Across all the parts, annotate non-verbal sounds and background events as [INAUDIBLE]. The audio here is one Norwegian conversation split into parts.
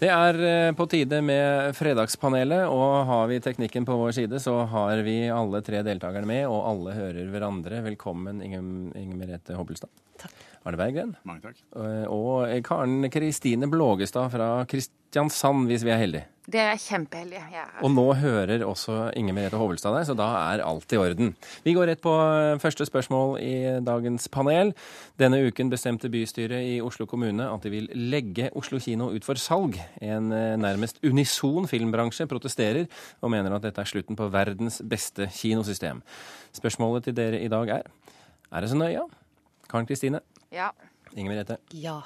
Det er eh, på tide med Fredagspanelet, og har vi teknikken på vår side, så har vi alle tre deltakerne med, og alle hører hverandre. Velkommen, Inger, Inger Merete Hobbelstad. Takk. Arne Berggren. Mange takk. Eh, Og Karen Kristine Blågestad fra Kristiansand, hvis vi er heldige. Det er kjempeheldig. Er. Og nå hører også Inger Merete Hovelstad deg, så da er alt i orden. Vi går rett på eh, første spørsmål i dagens panel. Denne uken bestemte bystyret i Oslo kommune at de vil legge Oslo kino ut for salg. En eh, nærmest unison filmbransje protesterer og mener at dette er slutten på verdens beste kinosystem. Spørsmålet til dere i dag er er det så nøye? Karen Kristine, Ja. Inger Merete, ja.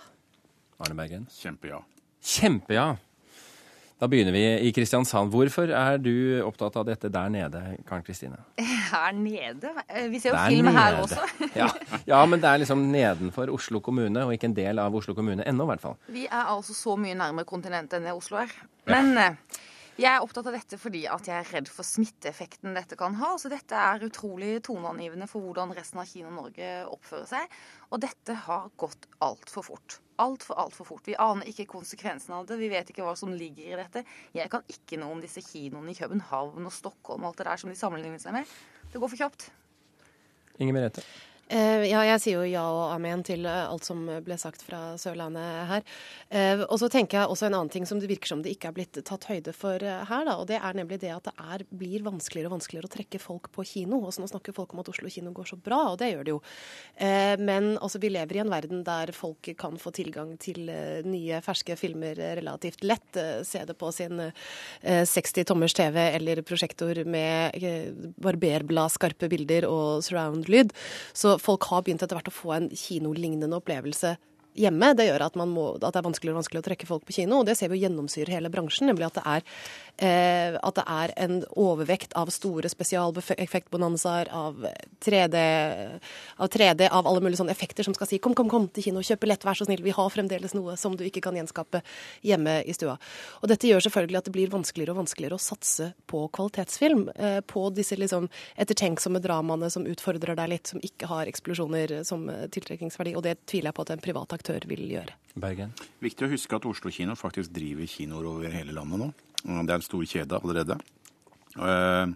Arne Bergen. Kjempeja. Kjempeja! Da begynner vi i Kristiansand. Hvorfor er du opptatt av dette der nede, Karen Kristine? [LAUGHS] Her nede? Vi ser jo Der film her også. Ja. ja, men det er liksom nedenfor Oslo kommune, og ikke en del av Oslo kommune ennå, i hvert fall. Vi er altså så mye nærmere kontinentet enn det Oslo er. Men eh, jeg er opptatt av dette fordi at jeg er redd for smitteeffekten dette kan ha. Så dette er utrolig toneangivende for hvordan resten av Kino-Norge oppfører seg. Og dette har gått altfor fort. Altfor, altfor fort. Vi aner ikke konsekvensen av det. Vi vet ikke hva som ligger i dette. Jeg kan ikke noe om disse kinoene i København og Stockholm og alt det der som de sammenligner seg med. Det går for kjapt. Inger Merete. Eh, ja, jeg sier jo ja og amen til eh, alt som ble sagt fra Sørlandet her. Eh, og så tenker jeg også en annen ting som det virker som det ikke er blitt tatt høyde for her, da. Og det er nemlig det at det er, blir vanskeligere og vanskeligere å trekke folk på kino. Også nå snakker folk om at Oslo kino går så bra, og det gjør det jo. Men altså, vi lever i en verden der folk kan få tilgang til nye, ferske filmer relativt lett. Se det på sin eh, 60 tommers TV eller prosjektor med barberblad, skarpe bilder og surround-lyd. Så folk har begynt etter hvert å få en kinolignende opplevelse hjemme. Det gjør at, må, at det er vanskeligere og vanskeligere å trekke folk på kino. Og det ser vi jo gjennomsyrer hele bransjen, nemlig at det er, eh, at det er en overvekt av store spesialeffektbonanzaer, av 3D, av 3D, av alle mulige sånne effekter som skal si kom, kom, kom til kino, kjøp billett, vær så snill, vi har fremdeles noe som du ikke kan gjenskape hjemme i stua. Og dette gjør selvfølgelig at det blir vanskeligere og vanskeligere å satse på kvalitetsfilm. Eh, på disse liksom ettertenksomme dramaene som utfordrer deg litt, som ikke har eksplosjoner som eh, tiltrekningsverdi. Og det tviler jeg på at en privat aktør vil gjøre. Bergen. Viktig å huske at Oslo kino faktisk driver kinoer over hele landet nå. Det er en stor kjede allerede. Uh,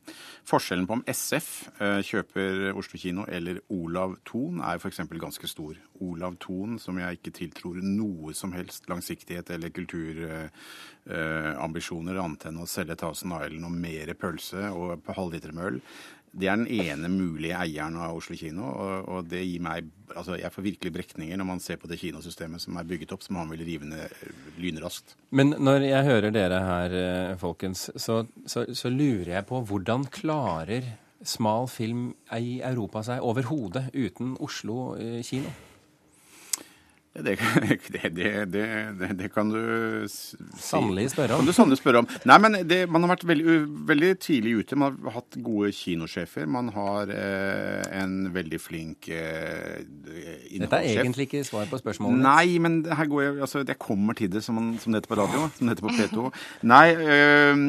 forskjellen på om SF uh, kjøper Oslo kino eller Olav Thon er f.eks. ganske stor. Olav Thon, som jeg ikke tiltror noe som helst langsiktighet eller kulturambisjoner annet enn å selge Thousand Island og mer pølse og på halvliter med øl. Det er den ene mulige eieren av Oslo kino, og, og det gir meg altså Jeg får virkelig brekninger når man ser på det kinosystemet som er bygget opp, som han vil rive ned lynraskt. Men når jeg hører dere her, eh, folkens, så, så, så lurer jeg på hvordan klarer smal film i Europa seg overhodet uten Oslo eh, kino? Det, det, det, det, kan du si. Sannelig spørre om. Kan du sannelig spørre om. Nei, men det, Man har vært veldig, veldig tidlig ute. Man har hatt gode kinosjefer. Man har eh, en veldig flink eh, innholdssjef. Dette er egentlig ikke svar på spørsmålet. Nei, men her går jeg, altså, jeg kommer til det, som, man, som det heter på radio. Som det heter på P2. Nei, øh,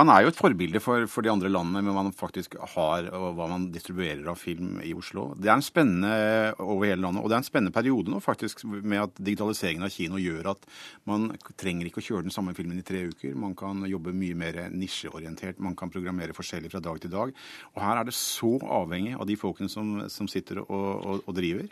man er jo et forbilde for, for de andre landene men man faktisk har, og hva man distribuerer av film i Oslo. Det er en spennende over hele landet, og det er en spennende periode nå faktisk med at digitaliseringen av kino gjør at man trenger ikke å kjøre den samme filmen i tre uker. Man kan jobbe mye mer nisjeorientert, man kan programmere forskjellig fra dag til dag. Og her er det så avhengig av de folkene som, som sitter og, og, og driver.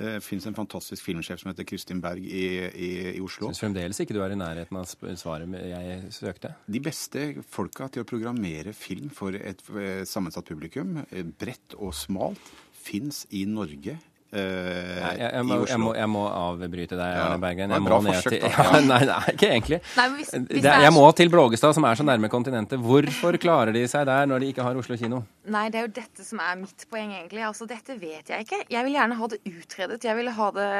Det finnes en fantastisk filmsjef som heter Kristin Berg i, i, i Oslo. Syns fremdeles ikke du er i nærheten av svaret jeg søkte. De beste folka til å programmere film for et eh, sammensatt publikum, eh, bredt og smalt, fins i Norge. Eh, Nei, jeg, jeg, må, jeg, må, jeg må avbryte deg, Ja. Arne Bergen. Det var Jeg et bra må ned forsøk, til, [LAUGHS] ja, nei, nei, ikke egentlig. Nei, men hvis, hvis Det, jeg må til Blågestad, som er så nærme kontinentet. Hvorfor klarer de seg der når de ikke har Oslo kino? Nei, det er jo dette som er mitt poeng, egentlig. Altså, dette vet jeg ikke. Jeg vil gjerne ha det utredet. Jeg vil ha det,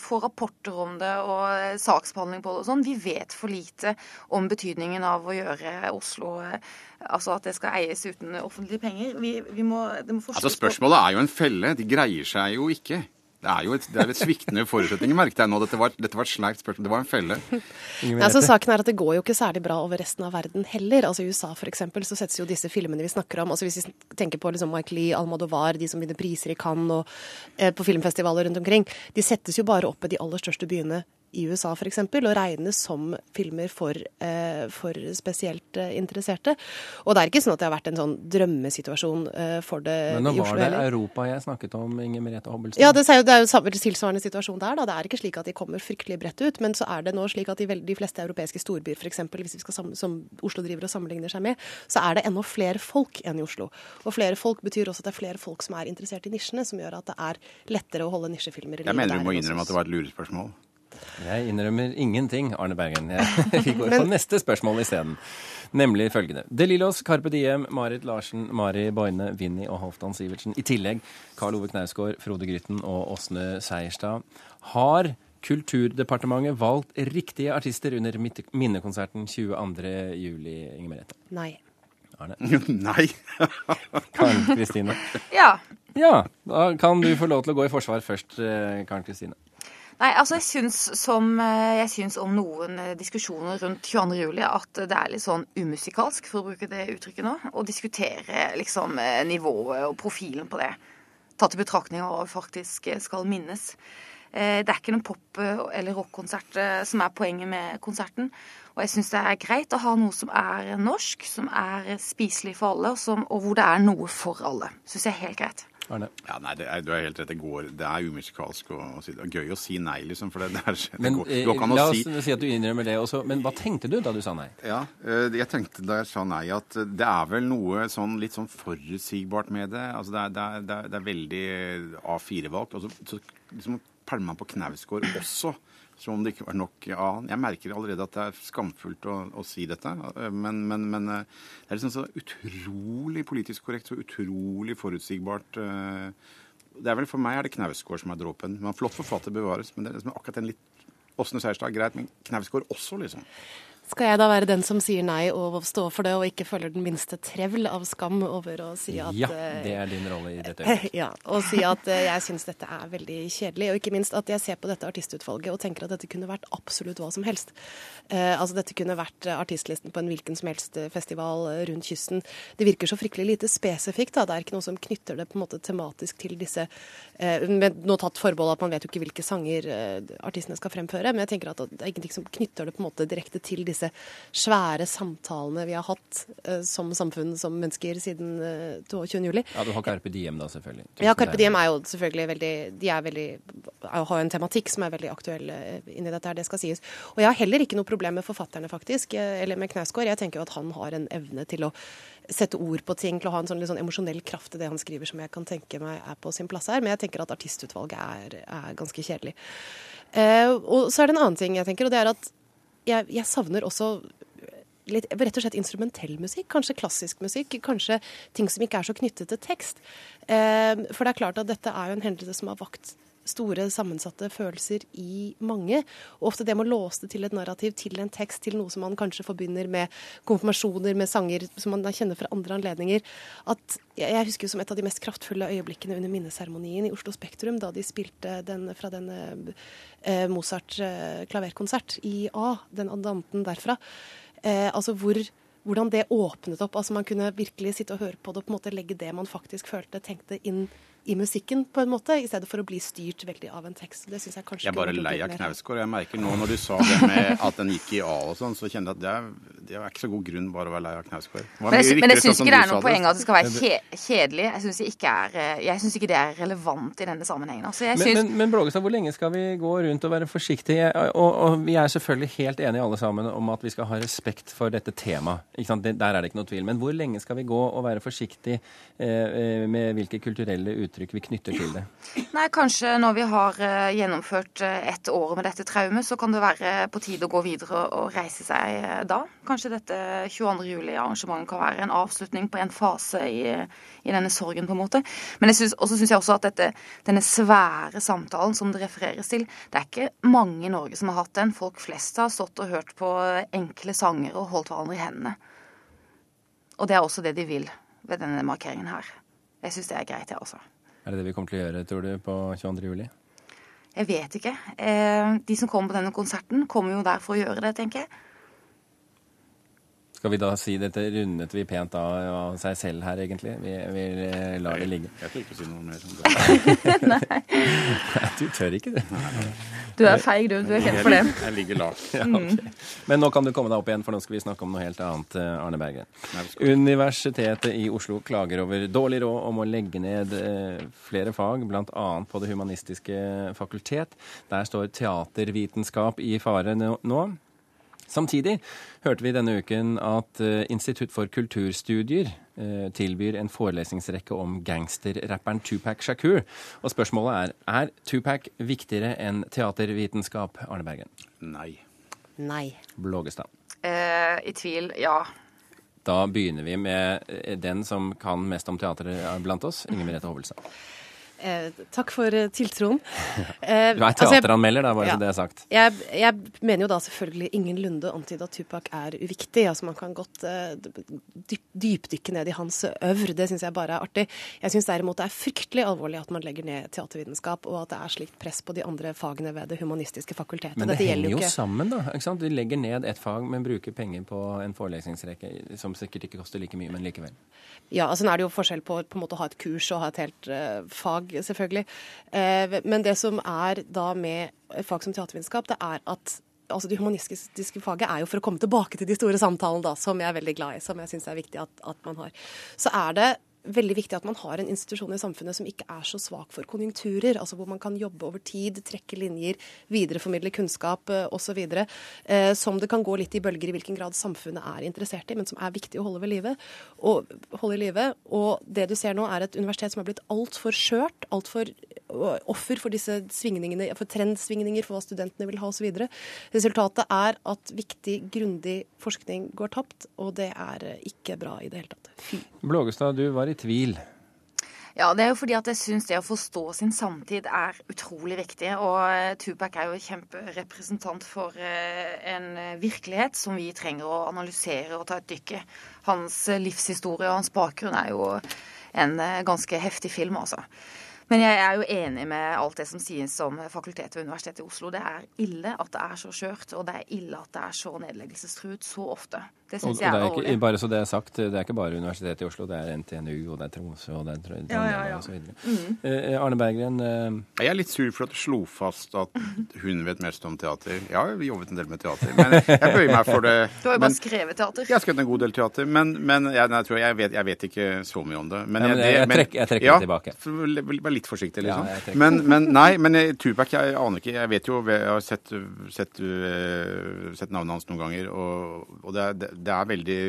få rapporter om det og eh, saksbehandling på det og sånn. Vi vet for lite om betydningen av å gjøre Oslo eh, Altså at det skal eies uten offentlige penger. Vi, vi må, det må forskes Altså Spørsmålet er jo en felle. De greier seg jo ikke. Det er jo et, det er et sviktende forutsetninger, merket jeg nå. Dette var, dette var et sleipt spørsmål. Det var en felle. Ingen Ja, så saken er at Det går jo ikke særlig bra over resten av verden heller. Altså I USA for eksempel, så settes jo disse filmene vi snakker om altså Hvis vi tenker på liksom Mike Lee, Almodovar, de som vinner priser i Cannes og eh, på filmfestivaler rundt omkring, de settes jo bare opp i de aller største byene i USA f.eks., og regnes som filmer for, eh, for spesielt eh, interesserte. Og det er ikke sånn at det har vært en sånn drømmesituasjon eh, for det i Oslo. Men nå var det heller. Europa jeg snakket om, Inger Merete Hobbelstad. Ja, det er jo, det er jo samme- tilsvarende situasjon der. Da. Det er ikke slik at de kommer fryktelig bredt ut, men så er det nå slik at i vel- de fleste europeiske storbyer, f.eks., hvis vi skal sammen, som Oslo driver og sammenligner seg med, så er det ennå flere folk enn i Oslo. Og flere folk betyr også at det er flere folk som er interessert i nisjene, som gjør at det er lettere å holde nisjefilmer i Jeg mener du må innrømme at det var et lurespørsmål. Jeg innrømmer ingenting, Arne Bergen. Jeg, [LAUGHS] vi går på neste spørsmål isteden. Nemlig følgende. De Lillos, Carpe Diem, Marit Larsen, Mari Boine, Vinni og Halvdan Sivertsen. I tillegg Karl Ove Knausgård, Frode Grytten og Åsne Seierstad. Har Kulturdepartementet valgt riktige artister under minnekonserten 22. juli, Inger Merete? Nei. Arne? [LAUGHS] Nei. [LAUGHS] Karen Kristine? Ja. Ja, da kan du få lov til å gå i forsvar først, eh, Karen Kristine. Nei, altså jeg syns, som, eh, jeg syns om noen eh, diskusjoner rundt 22. juli at det er litt sånn umusikalsk, for å bruke det uttrykket nå, å diskutere liksom eh, nivået og profilen på det. Tatt i betraktning av hva vi faktisk eh, skal minnes. Eh, Det er ikke noen pop- eller rockkonsert eh, som er poenget med konserten. Og jeg syns det er greit å ha noe som er norsk, som er spiselig for alle, og, som, og hvor det er noe for alle. Syns jeg er helt greit. Arne? Ja, nei, er, Du er helt rett. Det går, det er umusikalsk å, å si det. Gøy å si nei, liksom. For det, det, er, det Men går, eh, det går la oss si si at du innrømmer det også. Men hva tenkte du da du sa nei? Ja, eh, jeg tenkte da jeg sa nei at det er vel noe sånn litt sånn forutsigbart med det. Altså det er, det er, er, er veldig A4-valgt. Og så, så liksom pælmer man på Knausgård også, som om det ikke var nok av. Jeg merker allerede at det er skamfullt å, å si dette, eh, men, men, men eh, det er liksom så utrolig politisk korrekt, så utrolig forutsigbart. eh, Det er vel For meg er det Knausgård som er dråpen. Flott forfatter bevares, men det er liksom akkurat en litt Åsne Seierstad, greit, men Knausgård også, liksom. Skal jeg da være den som sier nei og stå for det, og ikke føler den minste trevl av skam over å si at Ja, eh, det er din rolle i dette øyeblikket. [LAUGHS] Ja, og si at eh, jeg syns dette er veldig kjedelig. Og ikke minst at jeg ser på dette artistutvalget og tenker at dette kunne vært absolutt hva som helst. Eh, altså Dette kunne vært eh, artistlisten på en hvilken som helst festival rundt kysten. Det virker så fryktelig lite spesifikt. da, Det er ikke noe som knytter det på en måte tematisk til disse eh, med Nå tatt forbehold at man vet jo ikke hvilke sanger eh, artistene skal fremføre, men jeg tenker at det er ingenting som knytter det på en måte direkte til disse svære samtalene vi har hatt eh, som samfunn, som mennesker, siden eh, 22. juli. Ja, du har Carpe Diem da, selvfølgelig. Ja, Carpe. Diem er jo selvfølgelig veldig De er veldig, har en tematikk som er veldig aktuell eh, inni dette her, det skal sies. Og jeg har heller ikke noe problem med forfatterne, faktisk, eh, eller med Knausgård. Jeg tenker jo at han har en evne til å sette ord på ting, til å ha en sånn, litt sånn emosjonell kraft i det han skriver som jeg kan tenke meg er på sin plass her. Men jeg tenker at artistutvalget er, er ganske kjedelig. Eh, og så er det en annen ting jeg tenker, og det er at jeg, jeg savner også litt, rett og slett instrumentell musikk. Kanskje klassisk musikk. Kanskje ting som ikke er så knyttet til tekst. Eh, for det er klart at dette er jo en hendelse som har vakt store, sammensatte følelser i mange. Og ofte det med å låse det til et narrativ, til en tekst, til noe som man kanskje forbinder med konfirmasjoner, med sanger som man kjenner fra andre anledninger. At jeg husker som et av de mest kraftfulle øyeblikkene under minneseremonien i Oslo Spektrum, da de spilte den fra den eh, Mozart-klaverkonsert i A, den andanten derfra. Eh, altså hvor, hvordan det åpnet opp. altså Man kunne virkelig sitte og høre på det og på en måte legge det man faktisk følte, tenkte inn i musikken, på en måte, i stedet for å bli styrt veldig av en tekst. Det synes Jeg kanskje Jeg er bare lei av. Knausgård. Jeg merker nå når du sa det med at den gikk i A og sånn, så kjenner jeg at det er, det er ikke så god grunn bare å være lei av Knausgård. Men jeg, men jeg syns sånn ikke det er noe poeng at det skal være kje kjedelig. Jeg syns ikke, eh, ikke det er relevant i denne sammenhengen. Altså, jeg Men, synes, men, men Blågestad, hvor lenge skal vi gå rundt og være forsiktige? Og, og vi er selvfølgelig helt enige alle sammen om at vi skal ha respekt for dette temaet. Der er det ikke noe tvil. Men hvor lenge skal vi gå og være forsiktige eh, eh, med hvilke kulturelle uttrykk vi knytter til det? Nei, kanskje når vi har eh, gjennomført et ett år med dette traumet, så kan det være på tide å gå videre og reise seg da. Kanskje dette 22. juli-arrangementet kan være en avslutning på en fase i, i denne sorgen, på en måte. Men jeg synes, også syns jeg også at dette, denne svære samtalen som det refereres til, det er ikke mange i Norge som har hatt den. Folk flest har stått og hørt på enkle sanger og holdt hverandre i hendene. Og det er også det de vil ved denne markeringen her. Jeg syns det er greit, jeg også. Er det det vi kommer til å gjøre, tror du, på 22. juli? Jeg vet ikke. Eh, de som kommer på denne konserten, kommer jo der for å gjøre det, tenker jeg. Skal vi da si dette rundet vi pent av, av seg selv her, egentlig? Vi, vi eh, lar det ligge. Jeg tør ikke si noe mer om det. [LAUGHS] Nei. Du tør ikke det. Du er feig, du. Du er kjent for det. Jeg ligger lavt. [LAUGHS] Ja, okay. Men nå kan du komme deg opp igjen, for nå skal vi snakke om noe helt annet, eh, Arne skal Universitetet i Oslo klager over dårlig råd om å legge ned eh, flere fag, bl.a. på Det humanistiske fakultet. Der står teatervitenskap i fare nå. Samtidig hørte vi denne uken at eh, Institutt for kulturstudier eh, tilbyr en forelesningsrekke om gangsterrapperen Tupac Shakur. Og spørsmålet er er Tupac viktigere enn teatervitenskap, Arne Bergen? Nei. Nei. Blågestad. Eh, I tvil, ja. Da begynner vi med eh, den som kan mest om teater blant oss, Inger Merete Hovelstad. Eh, takk for eh, tiltroen. [LAUGHS] Eh, Du er altså, teateranmelder, da, bare Ja. så det er sagt. Jeg, jeg mener jo da selvfølgelig ingenlunde lunde antyde at Tupac er uviktig. Altså Man kan godt eh, dyp, dypdykke ned i hans øvr. Det syns jeg bare er artig. Jeg syns derimot det er fryktelig alvorlig at man legger ned teatervitenskap, og at det er slikt press på de andre fagene ved Det humanistiske fakultetet. Men det Dette henger jo ikke sammen, da. ikke sant? Vi legger ned et fag, men bruker penger på en forelesningsrekke som sikkert ikke koster like mye, men likevel. Ja, altså nå er det jo forskjell på, på en måte å ha et kurs og ha et helt eh, fag, selvfølgelig. Eh, men det som er da med fag som teatervitenskap, det er at altså Det humanistiske faget er jo for å komme tilbake til de store samtalene, da, som jeg er veldig glad i, som jeg syns er viktig at, at man har. Så er det veldig viktig at man har en institusjon i samfunnet som ikke er så svak for konjunkturer. altså Hvor man kan jobbe over tid, trekke linjer, videreformidle kunnskap eh, osv. Eh, som det kan gå litt i bølger i hvilken grad samfunnet er interessert i, men som er viktig å holde ved live. Og, holde i live. Og det du ser nå, er et universitet som er blitt altfor skjørt, altfor offer for disse svingningene, for trendsvingninger, for hva studentene vil ha osv. Resultatet er at viktig, grundig forskning går tapt, og det er eh, ikke bra i det hele tatt. Fy. Blågestad, du var i tvil. Ja, det er jo fordi at jeg syns det å forstå sin samtid er utrolig viktig. Og eh, Tupac er jo kjemperepresentant for eh, en virkelighet som vi trenger å analysere og ta et dykk i. Hans eh, livshistorie og hans bakgrunn er jo en ganske heftig film, altså. Men jeg er jo enig med alt det som sies om fakultetet ved Universitetet i Oslo. Det er ille at det er så skjørt, og det er ille at det er så nedleggelsestruet så ofte. Det syns jeg er er alvorlig. ikke, bare så det er sagt, det er ikke bare Universitetet i Oslo, det er NTNU, og det er Tromsø, og det er Trondheim Ja, ja, ja. så videre. Eh, Arne Berggren, eh, Jeg er litt sur for at du slo fast at hun vet mest om teater. Ja, vi jobbet en del med teater, men jeg bøyer meg for det. Du har jo Men- bare skrevet teater. Jeg har skrevet en god del teater, men, men jeg, nei, jeg, tror jeg, vet, jeg vet ikke så mye om det. Men jeg trekker- jeg trekker ja, det tilbake. Litt forsiktig, liksom. Ja, men, men nei, men jeg- Tupac, jeg aner ikke. Jeg vet jo, jeg har sett, sett, øh, sett navnet hans noen ganger, og, og det, er, det, er veldig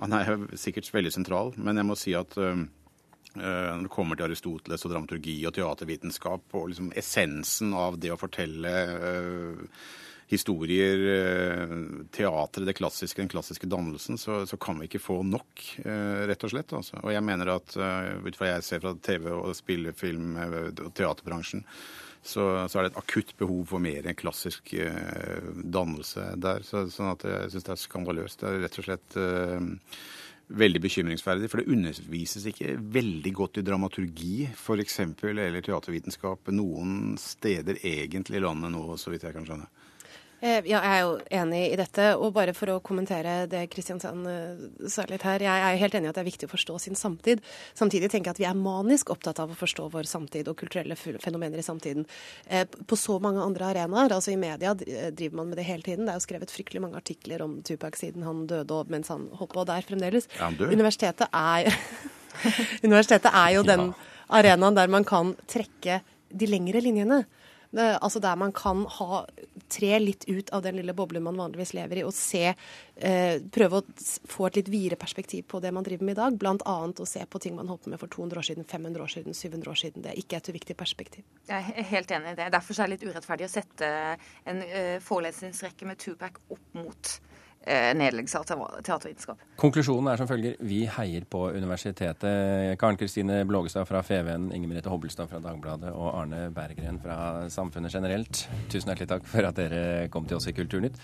Han er sikkert veldig sentral, men jeg må si at Eh, Når det kommer til Aristoteles og dramaturgi og teatervitenskap og liksom essensen av det å fortelle eh, historier, eh, teatret, det klassiske, den klassiske dannelsen, så, så kan vi ikke få nok, eh, rett og slett. Altså. Og jeg mener at eh, ut fra jeg ser fra TV og spillefilm og teaterbransjen, så, så er det et akutt behov for mer enn klassisk eh, dannelse der. Så, sånn at jeg syns det er skandaløst. Det er rett og slett eh, veldig bekymringsverdig, for det undervises ikke veldig godt i dramaturgi f.eks. eller teatervitenskap noen steder egentlig i landet nå, så vidt jeg kan skjønne. Eh, Ja, jeg er jo enig i dette. Og bare for å kommentere det Kristiansand eh, sa litt her. Jeg er helt enig i at det er viktig å forstå sin samtid. Samtidig tenker jeg at vi er manisk opptatt av å forstå vår samtid og kulturelle fenomener i samtiden. Eh, På så mange andre arenaer. Altså i media driver man med det hele tiden. Det er jo skrevet fryktelig mange artikler om Tupac siden han døde og mens han holdt på der fremdeles. Ja. Universitetet er Universitetet er jo [LAUGHS] den arenaen der man kan trekke de lengre linjene. Altså der man kan ha, tre litt ut av den lille boblen man vanligvis lever i, og se, eh, prøve å få et litt videre perspektiv på det man driver med i dag. Annet å se på ting man holdt på med for 200 år siden, 500 år siden, 700 år siden. Det er ikke et uviktig perspektiv. Jeg er helt enig i det. Derfor er det litt urettferdig å sette en uh, forelesningsrekke med Tupac opp mot nedleggelse av te- teatervitenskap. konklusjonen er som følger. Vi heier på universitetet. Karen Kristine Blågestad fra FVN, Inger Merete Hobbelstad fra Dagbladet og Arne Berggren fra Samfunnet generelt. Tusen hjertelig takk for at dere kom til oss i Kulturnytt.